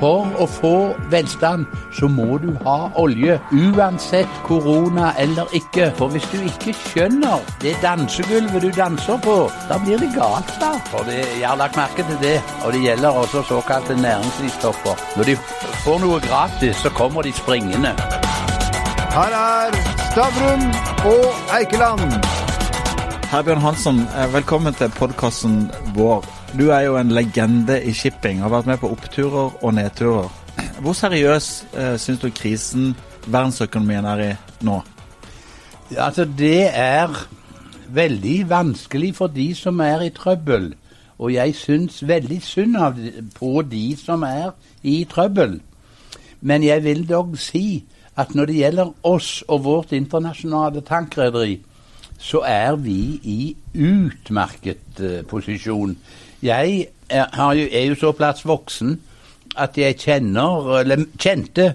for å få velstand, så må du ha olje. Uansett korona eller ikke. For hvis du ikke skjønner det dansegulvet du danser på, da blir det galt, da. For det, jeg har lagt merke til det, og det gjelder også såkalte næringslivstopper. Når de får noe gratis, så kommer de springende. Her er Stavrum og Eikeland. Herbjørn Hansson, eh, velkommen til podkasten vår. Du er jo en legende i shipping, har vært med på oppturer og nedturer. Hvor seriøs eh, syns du krisen verdensøkonomien er i nå? Ja, altså, det er veldig vanskelig for de som er i trøbbel. Og jeg syns veldig synd på de som er i trøbbel. Men jeg vil dog si at når det gjelder oss og vårt internasjonale tankrederi, så er vi i utmerket uh, posisjon. Jeg er, jo, er jo såpass voksen at jeg kjenner, eller kjente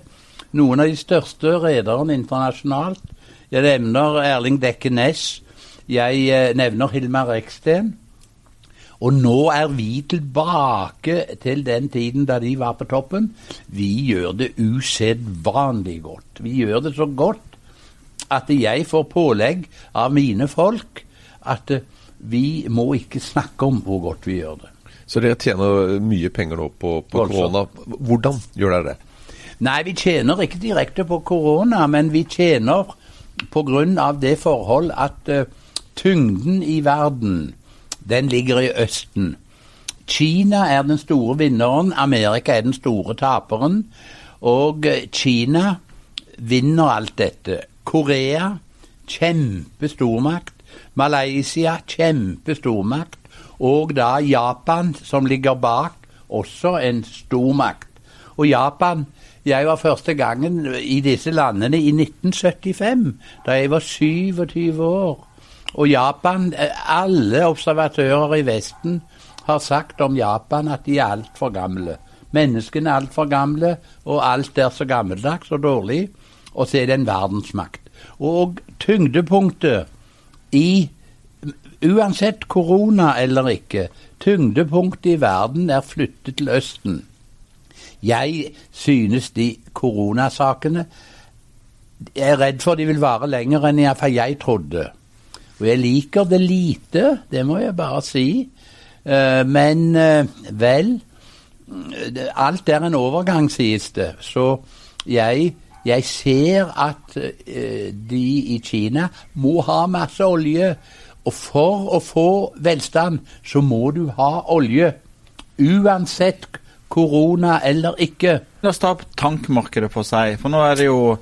noen av de største rederne internasjonalt. Jeg nevner Erling Dekke Næss. Jeg eh, nevner Hilmar Reksten. Og nå er vi tilbake til den tiden da de var på toppen. Vi gjør det usedvanlig godt. Vi gjør det så godt at jeg får pålegg av mine folk at eh, vi må ikke snakke om hvor godt vi gjør det. Så dere tjener mye penger nå på, på korona. Hvordan gjør dere det? Nei, vi tjener ikke direkte på korona, men vi tjener pga. det forhold at uh, tyngden i verden, den ligger i Østen. Kina er den store vinneren, Amerika er den store taperen. Og uh, Kina vinner alt dette. Korea, kjempestormakt. Malaysia, kjempestormakt. Og da Japan, som ligger bak, også en stormakt. Og Japan Jeg var første gangen i disse landene i 1975, da jeg var 27 år. Og Japan Alle observatører i Vesten har sagt om Japan at de er altfor gamle. Menneskene er altfor gamle, og alt er så gammeldags og dårlig. Og så er det en verdensmakt. Og tyngdepunktet i Uansett korona eller ikke, tyngdepunktet i verden er flyttet til Østen. Jeg synes de koronasakene Jeg er redd for de vil vare lenger enn iallfall jeg trodde. Og jeg liker det lite, det må jeg bare si. Eh, men eh, vel Alt er en overgang, sies det. Så jeg, jeg ser at eh, de i Kina må ha masse olje og for å få velstand, så må du ha olje. Uansett korona eller ikke. La oss ta tankmarkedet for seg. For nå er det jo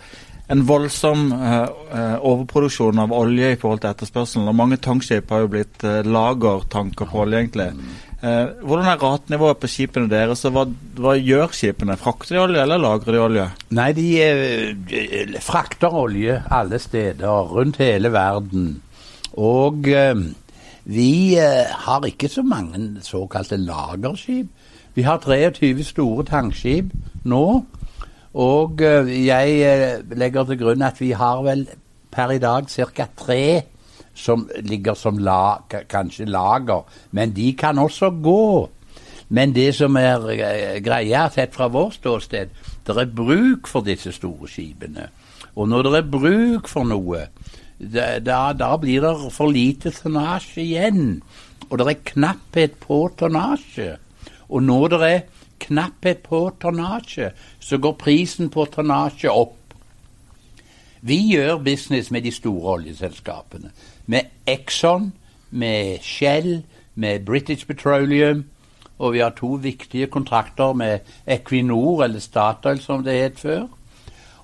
en voldsom uh, overproduksjon av olje i forhold til etterspørselen. Og mange tankskip har jo blitt lagertanker på olje, egentlig. Uh, hvordan er ratenivået på skipene deres, og hva, hva, gjør skipene? Frakter de olje, eller lagrer de olje? Nei, de, de frakter olje alle steder, rundt hele verden. Og eh, vi eh, har ikke så mange såkalte lagerskip. Vi har 23 store tankskip nå. Og eh, jeg legger til grunn at vi har vel per i dag ca. tre som ligger som la, kanskje lager. Men de kan også gå. Men det som er greia, sett fra vårt ståsted, det er bruk for disse store skipene. Og når det er bruk for noe, da, da blir det for lite tonnasje igjen. Og det er knapphet på tonnasje. Og når det er knapphet på tonnasje, så går prisen på tonnasje opp. Vi gjør business med de store oljeselskapene. Med Exxon, med Shell, med British Petroleum. Og vi har to viktige kontrakter med Equinor, eller Statoil som det het før.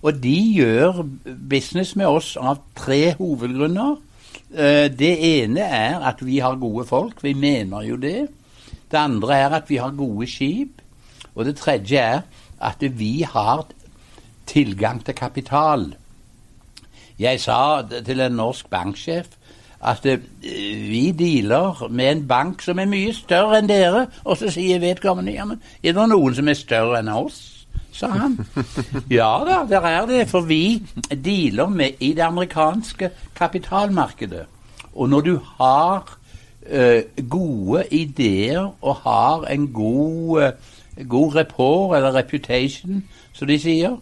Og de gjør business med oss av tre hovedgrunner. Eh, det ene er at vi har gode folk. Vi mener jo det. Det andre er at vi har gode skip. Og det tredje er at vi har tilgang til kapital. Jeg sa til en norsk banksjef at eh, vi dealer med en bank som er mye større enn dere. Og så sier vedkommende ja, men er det noen som er større enn oss? sa han. Ja da, der er det. For vi dealer med i det amerikanske kapitalmarkedet. Og når du har uh, gode ideer og har en god uh, god rapport, eller reputation, som de sier,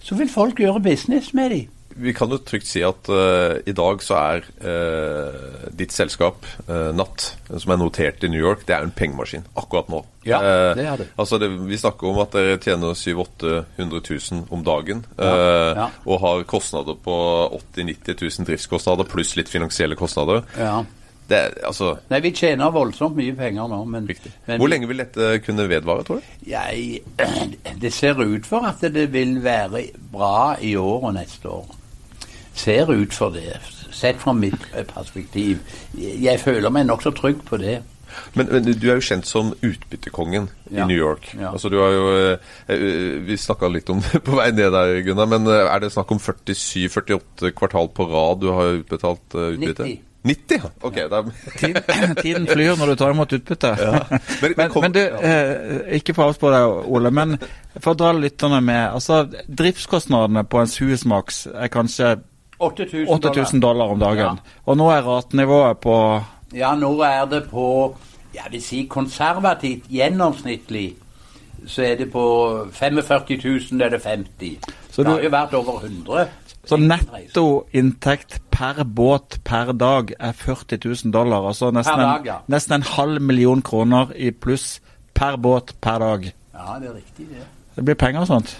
så vil folk gjøre business med dem. Vi kan jo trygt si at uh, i dag så er uh, ditt selskap, uh, Natt, som er notert i New York, det er en pengemaskin akkurat nå. Ja, det er det. Altså det, vi snakker om at dere tjener 700 000-800 000 om dagen. Ja, ja. Og har kostnader på 80 000-90 000 driftskostnader, pluss litt finansielle kostnader. Ja. Det altså Nei, vi tjener voldsomt mye penger nå, men, men Hvor lenge vil dette kunne vedvare, tror du? Jeg, det ser ut for at det vil være bra i år og neste år. Ser ut for det, sett fra mitt perspektiv. Jeg føler meg nokså trygg på det. Men, men du er jo kjent som utbyttekongen Ja. i New York. Ja. Altså du har jo eh, eh, Vi snakka litt om det på vei ned der, Gunnar. Men eh, er det snakk om 47-48 kvartal på rad du har utbetalt utbytte? 90. 90? ja. Ok, da Tiden, flyr når du tar imot utbytte. Men- Men, kom- men du, eh, ikke for å avspore deg, Ole, men for å dra lytterne med. altså Driftskostnadene på en Suezmax er kanskje 8000 8000 dollar om dagen. Ja. Og nå er ratenivået på Ja, nå er det på Jeg vil si konservativt, gjennomsnittlig, så er det på 45 000, er det 50. Så det har jo vært over 100. Så netto inntekt per båt per dag er 40 000 dollar. Altså nesten, dag, ja. en, nesten en halv million kroner i pluss per båt per dag. Ja, det er riktig, det. Det blir penger og sånt.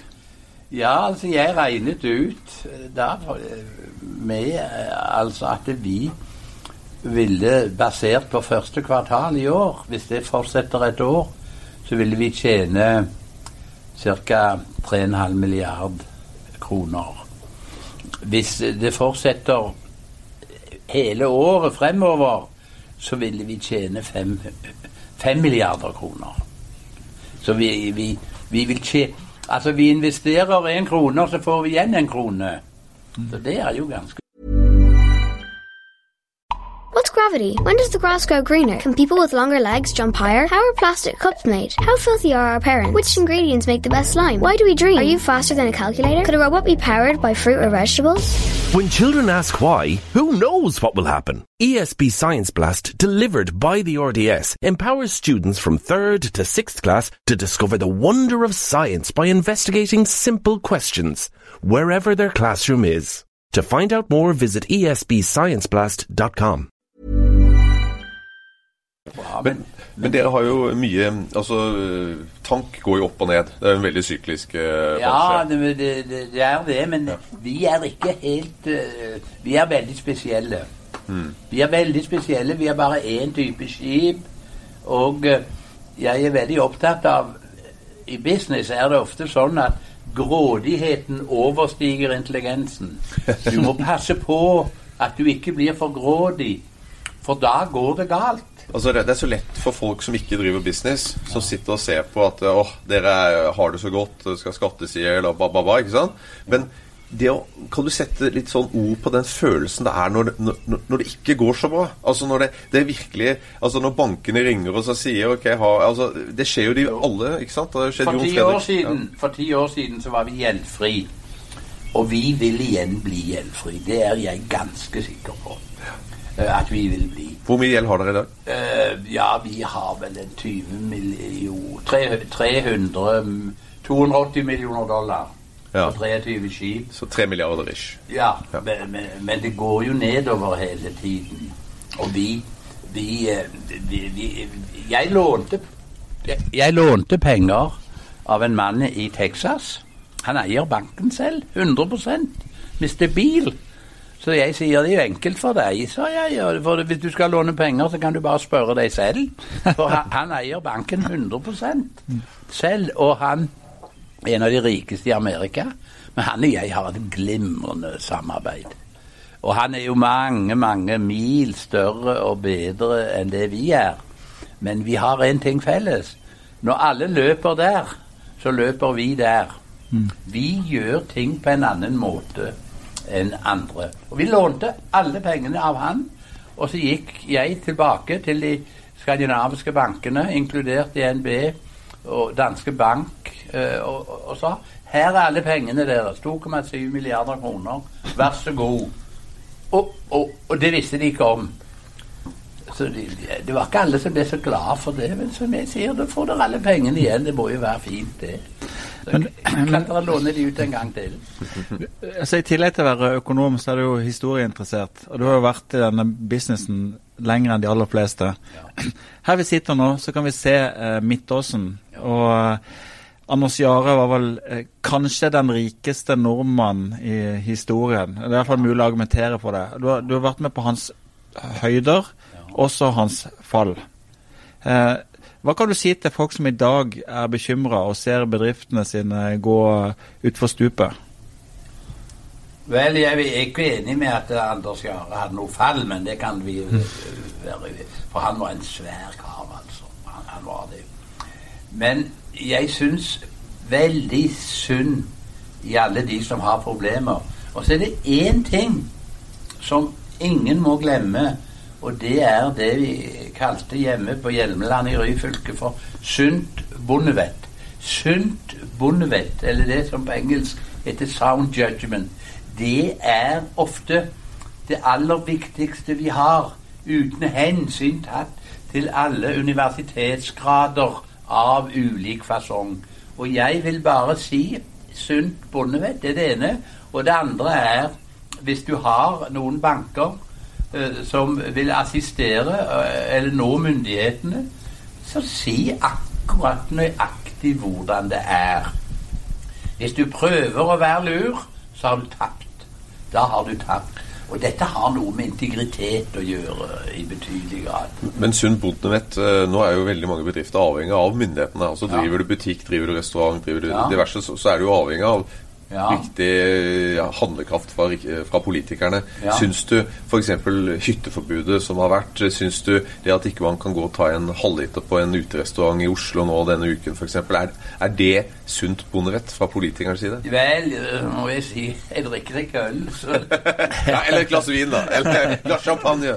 Ja, altså jeg regnet ut eh, da eh, med eh, altså at vi ville, basert på første kvartal i år, hvis det fortsetter et år, så ville vi tjene ca. 3,5 milliard kroner. Hvis det fortsetter hele året fremover, så ville vi tjene 5 milliarder kroner. Så vi, vi, vi vil tjene Altså, vi investerer en krone, og så får vi igjen en krone. Så det er jo ganske gravity? When does the grass grow greener? Can people with longer legs jump higher? How are plastic cups made? How filthy are our parents? Which ingredients make the best slime? Why do we dream? Are you faster than a calculator? Could a robot be powered by fruit or vegetables? When children ask why, who knows what will happen? ESB Science Blast, delivered by the RDS, empowers students from 3rd to 6th class to discover the wonder of science by investigating simple questions, wherever their classroom is. To find out more, visit esbscienceblast.com. Men, men dere har jo mye Altså, tank går jo opp og ned. Det er en veldig syklisk eh, Ja, det, det, det, er det, men vi er ikke helt eh, Vi er veldig spesielle. Vi er veldig spesielle. Vi er bare én type skip. Og eh, jeg er veldig opptatt av I business er det ofte sånn at grådigheten overstiger intelligensen. Du må passe på at du ikke blir for grådig, for da går det galt. Altså, det er så lett for folk som ikke driver business, som sitter og ser på at åh, dere er- har det så godt, skal skattes i hjel og ba, ba, ba, ikke sant? Men det å, kan du sette litt sånn ord på den følelsen det er når det, når, når det ikke går så bra? Altså når det, det er virkelig Altså når bankene ringer og så sier ok, ha, altså, Det skjer jo de alle, ikke sant? For ti, år siden, for ti år siden så var vi gjeldfri. Og vi vil igjen bli gjeldfri. Det er jeg ganske sikker på. Eh, At vi vil bli. Hvor mye gjeld har dere i dag? Uh, ja, vi har vel en 20 millioner 300 mm, 280 millioner dollar Ja. på 23 skip. Så 3 milliarder ish. Ja, Ja. Men, men, men det går jo nedover hele tiden. Og vi Vi, eh, vi, vi Jeg lånte jeg, lånte penger av en mann i Texas. Han eier banken selv. 100% Mr. Bil. Så jeg sier det er jo enkelt for deg, sa jeg. For hvis du skal låne penger, så kan du bare spørre deg selv. For han, han eier banken 100% selv. Og han er en av de rikeste i Amerika. Men han og jeg har et glimrende samarbeid. Og han er jo mange, mange mil større og bedre enn det vi er. Men vi har én ting felles. Når alle løper der, så løper vi der. Vi gjør ting på en annen måte enn andre. Og vi lånte alle pengene av han, og så gikk jeg tilbake til de skandinaviske bankene, inkludert DNB og Danske Bank, eh, og, og, og sa her er alle pengene deres, 2,7 milliarder kroner, vær så god. Og, og, det visste de ikke om. Så de- det var ikke alle som ble så glad for det, men som jeg sier, da får dere alle pengene igjen. Det må jo være fint, det. Men- kan dere låne de ut en gang til? Altså, I tillegg til å være økonom, så er du jo historieinteressert. Og du har jo vært i denne businessen lenger enn de aller fleste. Her vi sitter nå, så kan vi se eh, Midtåsen. Og eh, Anders Jahre var vel eh, kanskje den rikeste nordmann i historien. Det er i hvert fall mulig å argumentere for det. Du har, du har vært med på hans høyder, også hans fall. Eh, hva kan du si til folk som i dag er bekymra og ser bedriftene sine gå utfor stupet? Vel, jeg er ikke enig med at Anders Jahre hadde noe fall, men det kan vi være For han var en svær kar, altså. Han, han var det. Men jeg syns veldig synd i alle de som har problemer. Og så er det én ting som ingen må glemme, og det er det vi kalte hjemme på Hjelmeland i Ryfylke for sunt bondevett. Sunt bondevett, eller det som på engelsk heter sound judgment, det er ofte det aller viktigste vi har, uten hensyn tatt til alle universitetsgrader av ulik fasong. Og jeg vil bare si sunt bondevett, det er det ene. Og det andre er hvis du har noen banker som vil assistere eh, eller nå myndighetene, så si akkurat nøyaktig hvordan det er. Hvis du prøver å være lur, så har du tapt. Da har du tapt. Og dette har noe med integritet å gjøre i betydelig grad. Men sunn bondevett eh, Nå er jo veldig mange bedrifter avhengig av myndighetene. Altså Ja. Driver du butikk, driver du restaurant, driver du Ja. diverse, så, så er du jo avhengig av Ja. riktig ja, handlekraft fra, fra politikerne. Ja. Syns du f.eks. hytteforbudet som har vært, syns du det at ikke man kan gå og ta en halvliter på en uterestaurant i Oslo nå denne uken f.eks., er, er det sunt bondevett fra politikernes side? Vel, må jeg si Jeg drikker ikke øl, så Ja, eller et glass vin, da. Eller et glass champagne.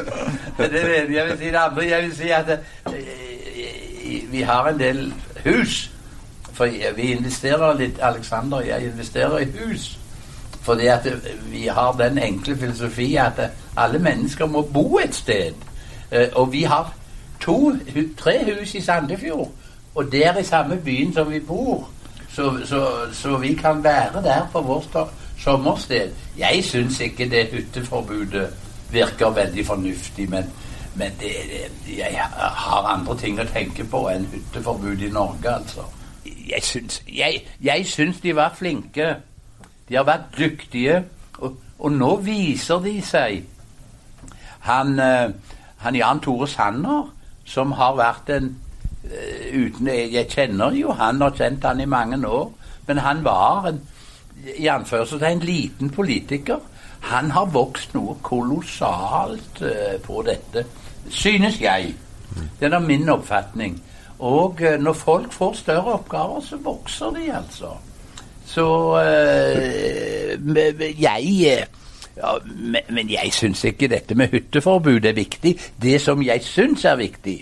det er det jeg vil si. Det andre jeg vil si at eh, vi har en del hus. For vi investerer litt Alexander og jeg investerer i hus. Fordi at vi har den enkle filosofi at alle mennesker må bo et sted. Eh, Og vi har to, tre hus i Sandefjord. Og det er i samme byen som vi bor. Så, så, så vi kan være der på vårt sommersted. Jeg syns ikke det hytteforbudet virker veldig fornuftig, men, men det, det, jeg har andre ting å tenke på enn hytteforbud i Norge, altså. Jeg syns, jeg, jeg syns de var flinke. De har vært dyktige, og, og nå viser de seg. Han, eh, han Jan Tore Sanner, som har vært en eh, uten Jeg kjenner jo han og kjent han i mange år, men han var en i anførselstegn liten politiker. Han har vokst noe kolossalt eh, på dette, synes jeg. Det er min oppfatning. Og eh, når folk får større oppgaver, så vokser de, altså. Så men jeg eh, ja, men, jeg syns ikke dette med hytteforbud er viktig. Det som jeg syns er viktig,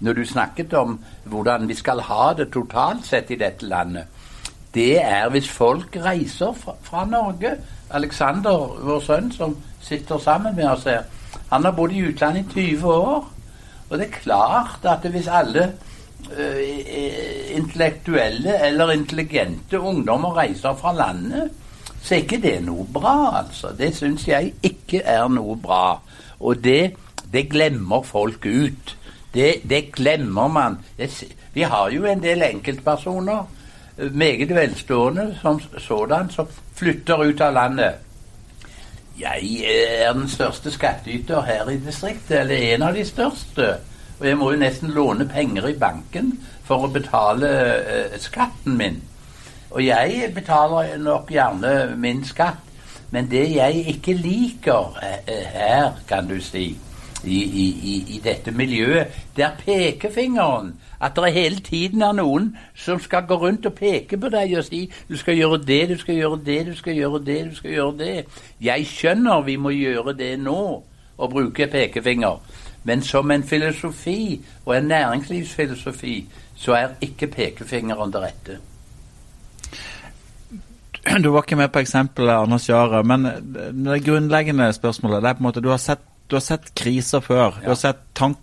når du snakket om hvordan vi skal ha det totalt sett i dette landet, det er hvis folk reiser fra, fra Norge. Alexander, vår sønn, som sitter sammen med oss her, han har bodd i utlandet i 20 år. Og det er klart at hvis alle intellektuelle eller intelligente ungdommer reiser fra landet, så er ikke det noe bra, altså. Det syns jeg ikke er noe bra. Og det, det glemmer folk ut. Det, det glemmer man. Vi har jo en del enkeltpersoner, eh, meget velstående som sådan, som flytter ut av landet. Jeg er den største skattyter her i distriktet, eller en av de største. Og jeg må jo nesten låne penger i banken for å betale eh, skatten min. Og jeg betaler nok gjerne min skatt, men det jeg ikke liker eh, her, kan du si, i, i, i, i dette miljøet, det er pekefingeren. At det hele tiden er noen som skal gå rundt og peke på deg og si du skal gjøre det, du skal gjøre det, du skal gjøre det, du skal gjøre det. Jeg skjønner vi må gjøre det nå, og bruke pekefinger. Men som en filosofi, og en næringslivsfilosofi, så er ikke pekefingeren det rette. Du var ikke med på eksempelet Anders Jahre, men det grunnleggende spørsmålet det er på en måte Du har sett du har sett kriser før. Du har sett tank,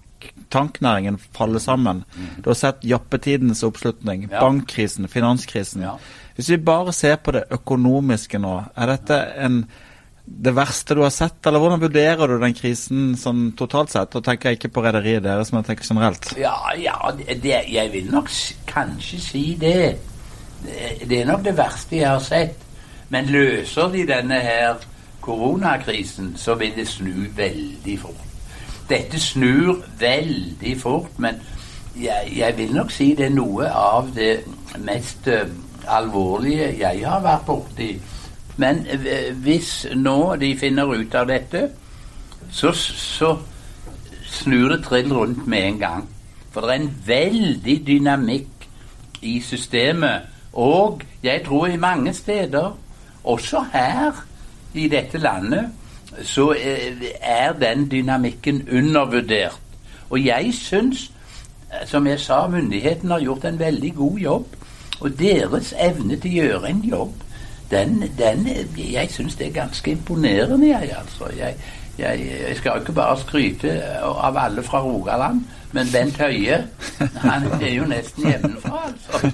tanknæringen falle sammen. Du har sett jappetidens oppslutning, Ja. bankkrisen, finanskrisen. Ja. Hvis vi bare ser på det økonomiske nå, er dette en, det verste du har sett? Eller hvordan vurderer du den krisen sånn totalt sett? Og tenker jeg ikke på rederiet deres, men tenker generelt. Ja, ja det, jeg vil nok kanskje si det. det. Er nok det verste jeg har sett. Men løser de denne her koronakrisen, så vil det snu veldig fort. Dette snur veldig fort, men jeg, jeg vil nok si det er noe av det mest eh, alvorlige jeg har vært borti. Men eh, hvis nå de finner ut av dette, så, så snur det trill rundt med en gang. For det er en veldig dynamikk i systemet. Og jeg tror i mange steder, også her i dette landet, så eh, er den dynamikken undervurdert. Og jeg syns, eh, som jeg sa, myndighetene har gjort en veldig god jobb. Og deres evne til å gjøre en jobb, den, den Jeg syns det er ganske imponerende, jeg, altså. Jeg, jeg, jeg skal jo ikke bare skryte av alle fra Rogaland, men Bent Høie han er jo nesten hjemmefra, altså.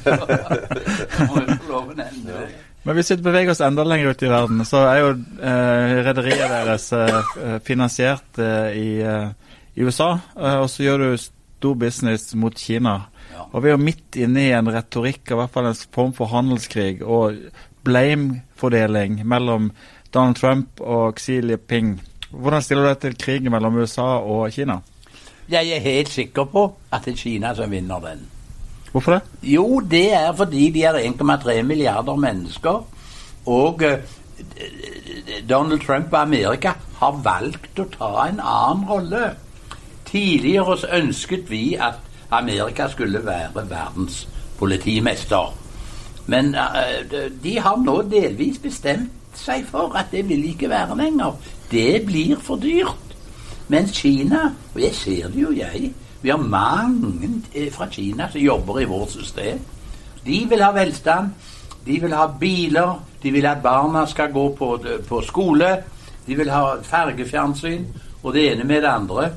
Må jo få lov å nevne det. Men hvis vi beveger oss enda lenger ut i verden, så er jo eh, rederiet deres eh, finansiert eh, i, eh, i USA. Eh, og så gjør du stor business mot Kina. Ja. Og vi er jo midt inne i en retorikk, i hvert fall en form for handelskrig og blame-fordeling mellom Donald Trump og Xi Jinping. Hvordan stiller du deg til krigen mellom USA og Kina? Jeg er helt sikker på at det er Kina som vinner den. Hvorfor det? Jo, det er fordi de er 1,3 milliarder mennesker. Og eh, Donald Trump og Amerika har valgt å ta en annen rolle. Tidligere ønsket vi at Amerika skulle være verdens politimester. Men eh, de- har nå delvis bestemt seg for at det vil ikke være lenger. Det blir for dyrt. Mens Kina, og jeg ser det jo jeg, vi har mange eh, fra Kina som jobber i vårt system. De vil ha velstand, de vil ha biler, de vil at barna skal gå på, på skole, de vil ha fargefjernsyn, og det ene med det andre.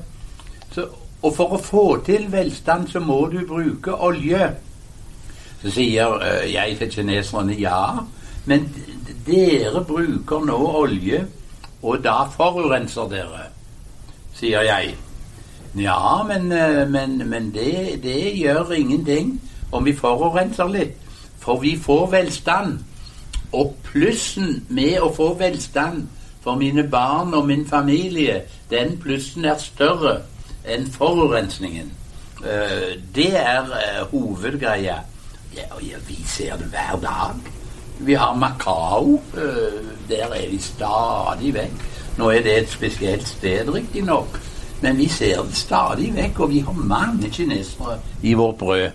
Så, og for å få til velstand så må du bruke olje. Så sier eh, jeg til kineserne ja, men dere bruker nå olje, og da forurenser dere, sier jeg. Ja, men, eh, men, men det, det gjør ingenting om vi forurenser litt, for vi får velstand. Og plussen med å få velstand for mine barn og min familie, den plussen er større enn forurensningen. Eh, det er hovedgreia. Ja, ja, vi ser det hver dag. Vi har Macao. eh, der er vi stadig vekk. Nå er det et spesielt sted, riktignok, men vi ser det stadig vekk, og vi har mange kinesere i vårt brød.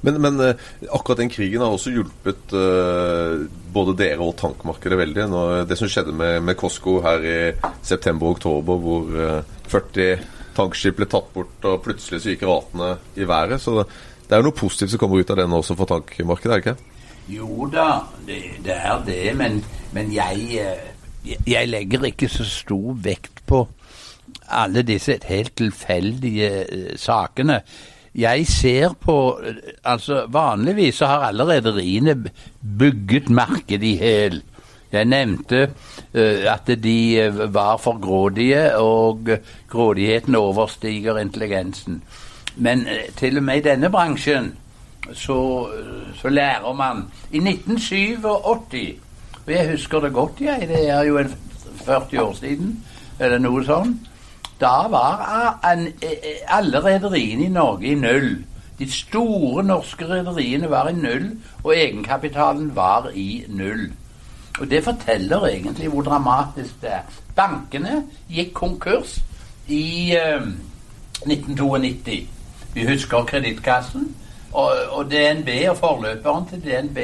Men, men eh, akkurat den krigen har også hjulpet uh, både dere og tankmarkedet veldig. Når, det som skjedde med, med Costco her i september og oktober, hvor uh, 40 tankskip ble tatt bort, og plutselig så gikk ratene i været. Så det, er jo noe positivt som kommer ut av den også for tankmarkedet, er det ikke? Jo da, det, det er det, men, men jeg, eh, jeg, legger ikke så stor vekt på alle disse helt tilfeldige eh, sakene. Jeg ser på eh, Altså, vanligvis så har alle rederiene bygget markedet i hæl. Jeg nevnte uh, at de var for grådige, og grådigheten overstiger intelligensen. Men eh, til og med i denne bransjen så, så lærer man. I 1987, og jeg husker det godt, jeg, det er jo en 40 år siden, eller noe sånn, da var eh, alle rederiene i Norge i null. De store norske rederiene var i null, og egenkapitalen var i null. Og det forteller egentlig hvor dramatisk det er. Bankene gikk konkurs i eh, 1992. Vi husker Kredittkassen. Og, og DNB og forløperen til DNB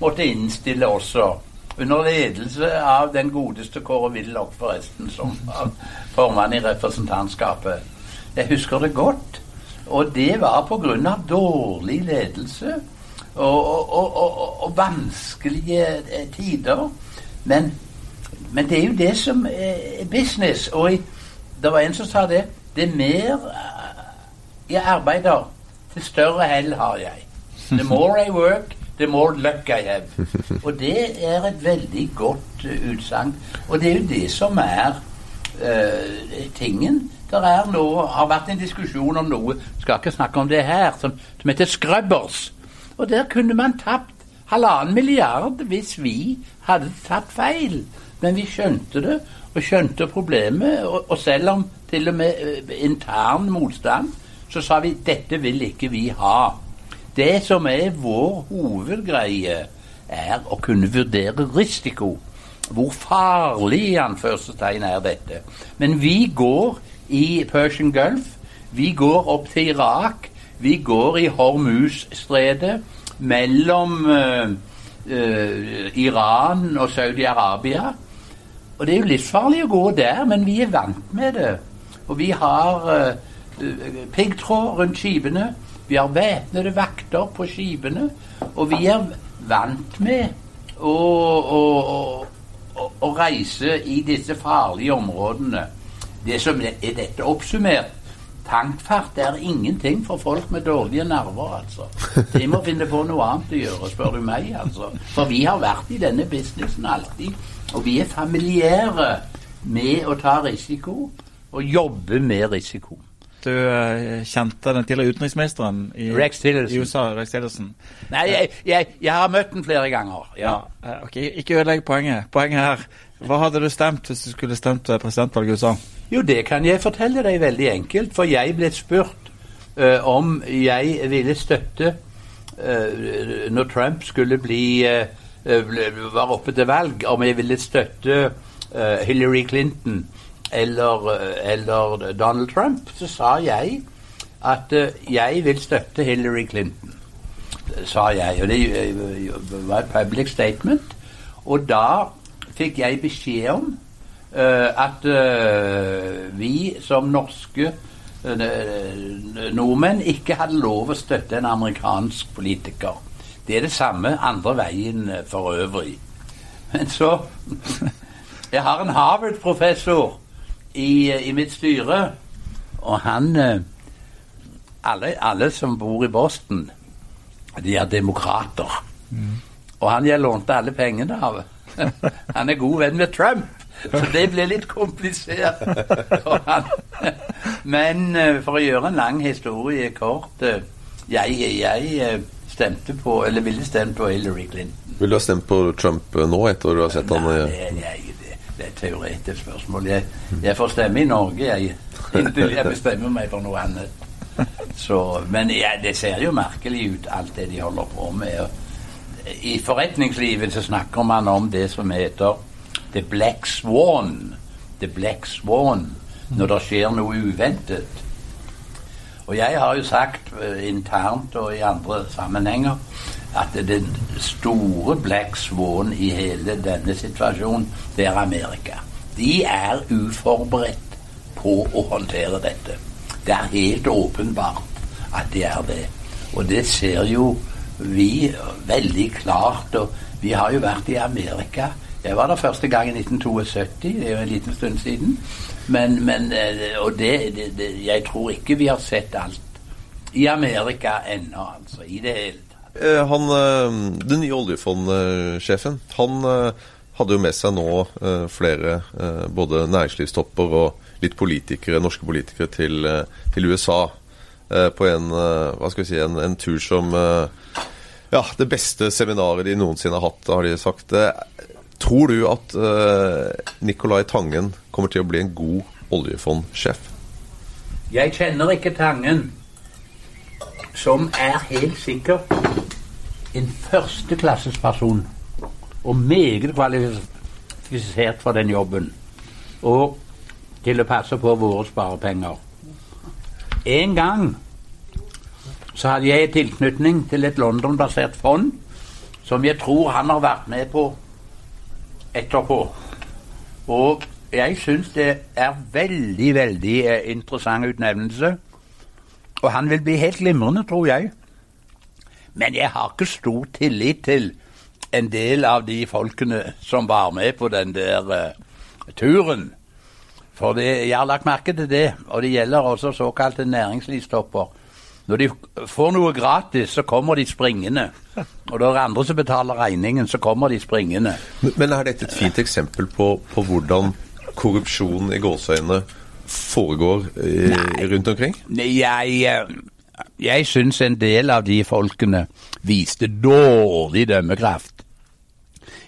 måtte innstille også. Under ledelse av den godeste Kåre Willoch, forresten, som var formann i representantskapet. Jeg husker det godt. Og det var pga. dårlig ledelse og, og, og, vanskelige eh, tider. Men, men det er jo det som er business. Og det var en som sa det. Det er mer jeg arbeider, til større hell har jeg. The more I work, the more luck I have. Og det er et veldig godt uh, utsagn. Og det er jo det som er uh, tingen. Det er har vært en diskusjon om noe, skal ikke snakke om det her, som, som heter Scrubbers. Og der kunne man tapt halvannen milliard hvis vi hadde tatt feil. Men vi skjønte det, og skjønte problemet. Og, og selv om til og med eh, intern motstand, så sa vi dette vil ikke vi ha. Det som er vår hovedgreie, er å kunne vurdere risiko. Hvor farlig i anførselstegn er dette? Men vi går i Persian Gulf. Vi går opp til Irak. Vi går i Hormuz-stredet mellom uh, uh, Iran og Saudi-Arabia. Og det er jo livsfarlig å gå der, men vi er vant med det. Og vi har eh, piggtråd rundt skipene. Vi har væpnede vakter på skipene. Og vi er vant med å, å, å, å reise i disse farlige områdene. Det som er, dette oppsummert Tankfart er ingenting for folk med dårlige nerver, altså. De må finne på noe annet å gjøre, spør du meg, altså. For vi har vært i denne businessen alltid, og vi er familiære med å ta risiko og jobbe med risiko. Du eh, kjente den tidligere utenriksministeren i, Rex Tillerson. i USA, Rex Tillerson. Nei, jeg, jeg, jeg har møtt den flere ganger. Ja. Ja, eh, ok, Ikke ødelegg poenget. Poenget her Hva hadde du stemt hvis du skulle stemt ved presidentvalget i USA? Jo, det kan jeg fortelle deg veldig enkelt. For jeg ble spurt uh, om jeg ville støtte uh, Når Trump skulle bli eh, var oppe til valg, om jeg ville støtte eh, Hillary Clinton eller, eh, eller Donald Trump, så sa jeg at eh, jeg vil støtte Hillary Clinton. Sa jeg. Og det eh, var et public statement. Og da fikk jeg beskjed om uh, at uh, vi som norske uh, nordmenn ikke hadde lov å støtte en amerikansk politiker. Det er det samme andre veien for øvrig. Men så Jeg har en Harvard-professor i, i mitt styre, og han eh, alle, alle som bor i Boston, de er demokrater. Og han jeg lånte alle pengene av. Han er god venn med Trump, så det ble litt komplisert for han. Men eh, for å gjøre en lang historie kort eh, Jeg, jeg stemte på, eller ville stemt på Hillary Clinton. Ville du ha stemt på Trump nå, etter at du har sett han Nei, jeg, det, er et teoretisk spørsmål. Jeg, jeg får stemme i Norge, jeg. Inntil jeg bestemmer meg for noe annet. Så, men ja, det ser jo merkelig ut, alt det de holder på med. I forretningslivet så snakker man om det som heter the black swan. The black swan. Når det skjer noe uventet. Og jeg har jo sagt eh, internt og i andre sammenhenger at den store black swan i hele denne situasjonen, det er Amerika. De er uforberedt på å håndtere dette. Det er helt åpenbart at de er det. Og det ser jo vi veldig klart. Og vi har jo vært i Amerika. Jeg var der første gang i 1972, det er jo en liten stund siden. Men, men eh, Og det, det, det Jeg tror ikke vi har sett alt i Amerika ennå, altså. I det hele Han, eh, Den nye oljefondsjefen han eh, hadde jo med seg nå eh, flere eh, både næringslivstopper og litt politikere, norske politikere til, eh, til USA eh, på en, eh, hva skal vi si, en, en tur som eh, Ja, det beste seminaret de noensinne har hatt, har de sagt. Eh, Tror du at eh, Nicolai Tangen kommer til å bli en god oljefondsjef? Jeg kjenner ikke Tangen, som er helt sikkert en førsteklasses person. Og meget kvalifisert for den jobben. Og til å passe på våre sparepenger. En gang så hadde jeg tilknytning til et London-basert fond som jeg tror han har vært med på etterpå. Og jeg syns det er veldig, veldig eh, interessant utnevnelse. Og han vil bli helt glimrende, tror jeg. Men jeg har ikke stor tillit til en del av de folkene som var med på den der uh, turen. For det, jeg har lagt merke til det, og det gjelder også såkalte næringslivstopper. Når de får noe gratis, så kommer de springende. Og når andre som betaler regningen, så kommer de springende. Men- er dette et fint eksempel på, på hvordan korrupsjon i gåseøynene foregår eh, rundt omkring? Jeg, eh, jeg syns en del av de folkene viste dårlig dømmekraft.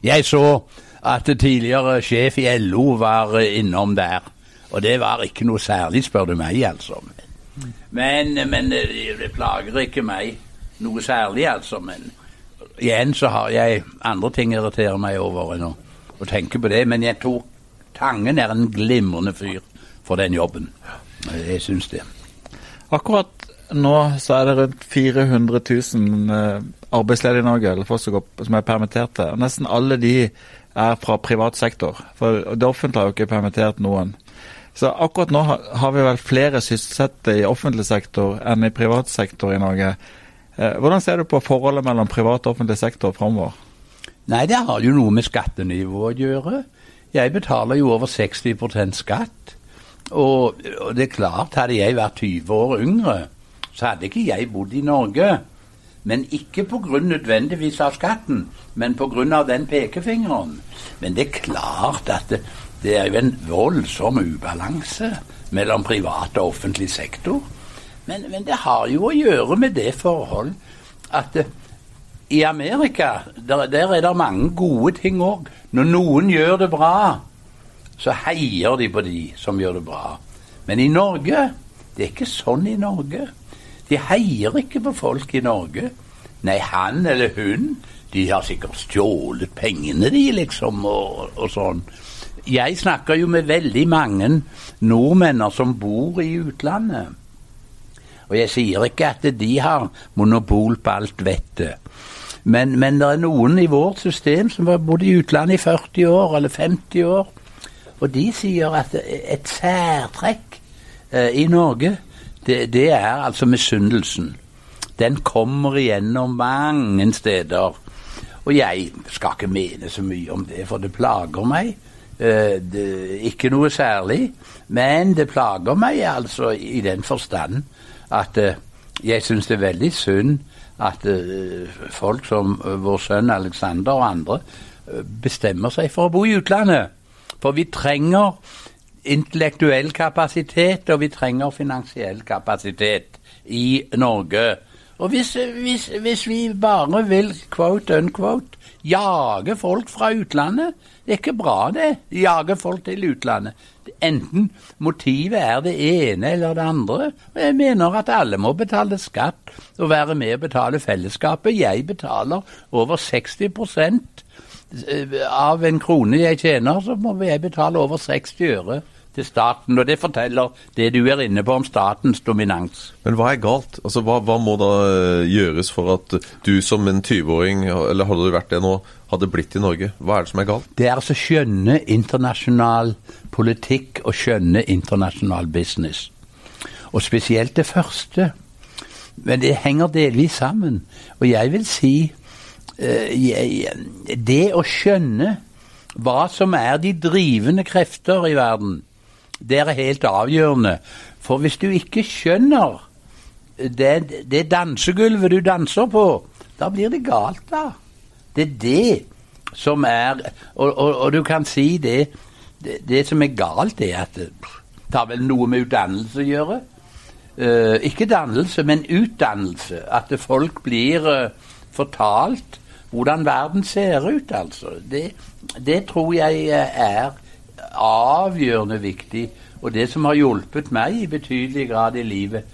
Jeg så at tidligere sjef i LO var eh, innom der, og det var ikke noe særlig, spør du meg, altså. Men, men det, det plager ikke meg noe særlig, altså. Men igjen så har jeg andre ting jeg irriterer meg over enn å, å tenke på det. Men jeg tror Tangen er en glimrende fyr for den jobben. Jeg syns det. Akkurat nå så er det rundt 400 000 eh, arbeidsledige i Norge, eller folk som, går, som er permitterte. Og nesten alle de er fra privat sektor. For det offentlige har jo ikke permittert noen. Så akkurat nå har, vi vel flere sysselsatte i offentlig sektor enn i privat sektor i Norge. Eh, hvordan ser du på forholdet mellom privat og offentlig sektor framover? Nei, det har jo noe med skattenivået å gjøre. Jeg betaler jo over 60 skatt. Og, og det er klart, hadde jeg vært 20 år yngre, så hadde ikke jeg bodd i Norge. Men ikke pga. nødvendigvis av skatten, men pga. den pekefingeren. Men det er klart at det, det er jo en voldsom ubalanse mellom privat og offentlig sektor. Men, men det har jo å gjøre med det forhold at eh, i Amerika der, der er det mange gode ting òg. Når noen gjør det bra, så heier de på de som gjør det bra. Men i Norge Det er ikke sånn i Norge. De heier ikke på folk i Norge. Nei, han eller hun, de har sikkert stjålet pengene, de, liksom, og, og sånn. Jeg snakker jo med veldig mange nordmenn som bor i utlandet. Og jeg sier ikke at de har monopol på alt vettet. Men, men det er noen i vårt system som har bodd i utlandet i 40 år eller 50 år. Og de sier at et særtrekk eh, i Norge, det, det er altså misunnelsen. Den kommer igjennom mange steder. Og jeg skal ikke mene så mye om det, for det plager meg. Eh, det, ikke noe særlig. Men det plager meg altså i den forstand at eh, jeg syns det er veldig synd at eh, folk som eh, vår sønn Alexander og andre eh, bestemmer seg for å bo i utlandet. For vi trenger intellektuell kapasitet, og vi trenger finansiell kapasitet i Norge. Og hvis, hvis, hvis vi bare vil quote unquote jage folk fra utlandet Det er ikke bra, det. Jage folk til utlandet. Enten motivet er det ene eller det andre. Og jeg mener at alle må betale skatt og være med og betale fellesskapet. Jeg betaler over 60% av en krone jeg tjener, så må jeg betale over 60 øre til staten. Og det forteller det du er inne på om statens dominans. Men hva er galt? Altså, hva, hva må da eh, gjøres for at du som en 20-åring, eller hadde du vært det nå, hadde blitt i Norge? Hva er det som er galt? Det er altså skjønne internasjonal politikk og skjønne internasjonal business. Og spesielt det første. Men det henger delvis sammen. Og jeg vil si eh, Det å skjønne hva som er de drivende krefter i verden, det er helt avgjørende. For hvis du ikke skjønner det, det dansegulvet du danser på, da blir det galt, da. Det er det som er Og, og, og du kan si det, det, det som er galt, er at det har vel noe med utdannelse å gjøre. Uh, ikke dannelse, men utdannelse. At folk blir uh, fortalt hvordan verden ser ut, altså. Det, det tror jeg er avgjørende viktig. Og det som har hjulpet meg i betydelig grad i livet,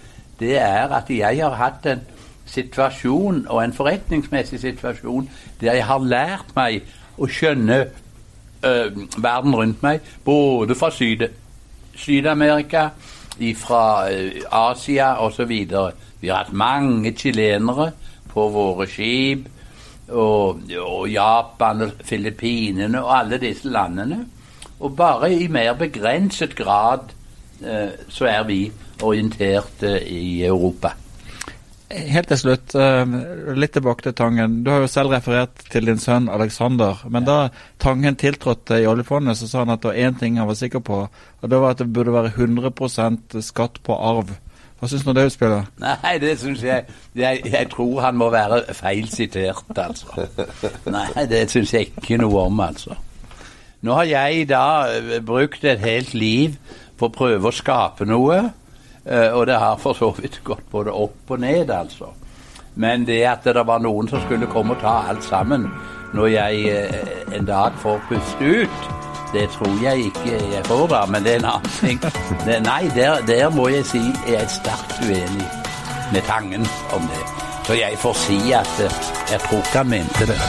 det er at jeg har hatt en situasjon, og en forretningsmessig situasjon, der jeg har lært meg å skjønne øh, verden rundt meg, både fra Syd Syd-Amerika, fra øh, Asia osv. Vi har hatt mange chilenere på våre skip, og, og Japan og Filippinene og alle disse landene. Og bare i mer begrenset grad eh, så er vi orientert eh, i Europa. helt til slutt, eh, litt tilbake til Tangen. Du har jo selv referert til din sønn Alexander. Men da Tangen tiltrådte i oljefondet, så sa han at det var én ting han var sikker på, og det var at det burde være 100% skatt på arv. Hva syns du om det utspillet? Nei, det syns jeg, jeg Jeg tror han må være feilsitert, altså. Nei, det syns jeg ikke noe om, altså. Nå har jeg da eh, brukt et helt liv for å prøve å skape noe. eh, Og det har for så vidt gått både opp og ned, altså. Men det at det var noen som skulle komme og ta alt sammen når jeg eh, en dag får puste ut, det tror jeg ikke jeg får da, men det er en annen ting. Nei, der, der må jeg si jeg er sterkt uenig med Tangen om det. Så jeg får si at jeg tror ikke han mente det.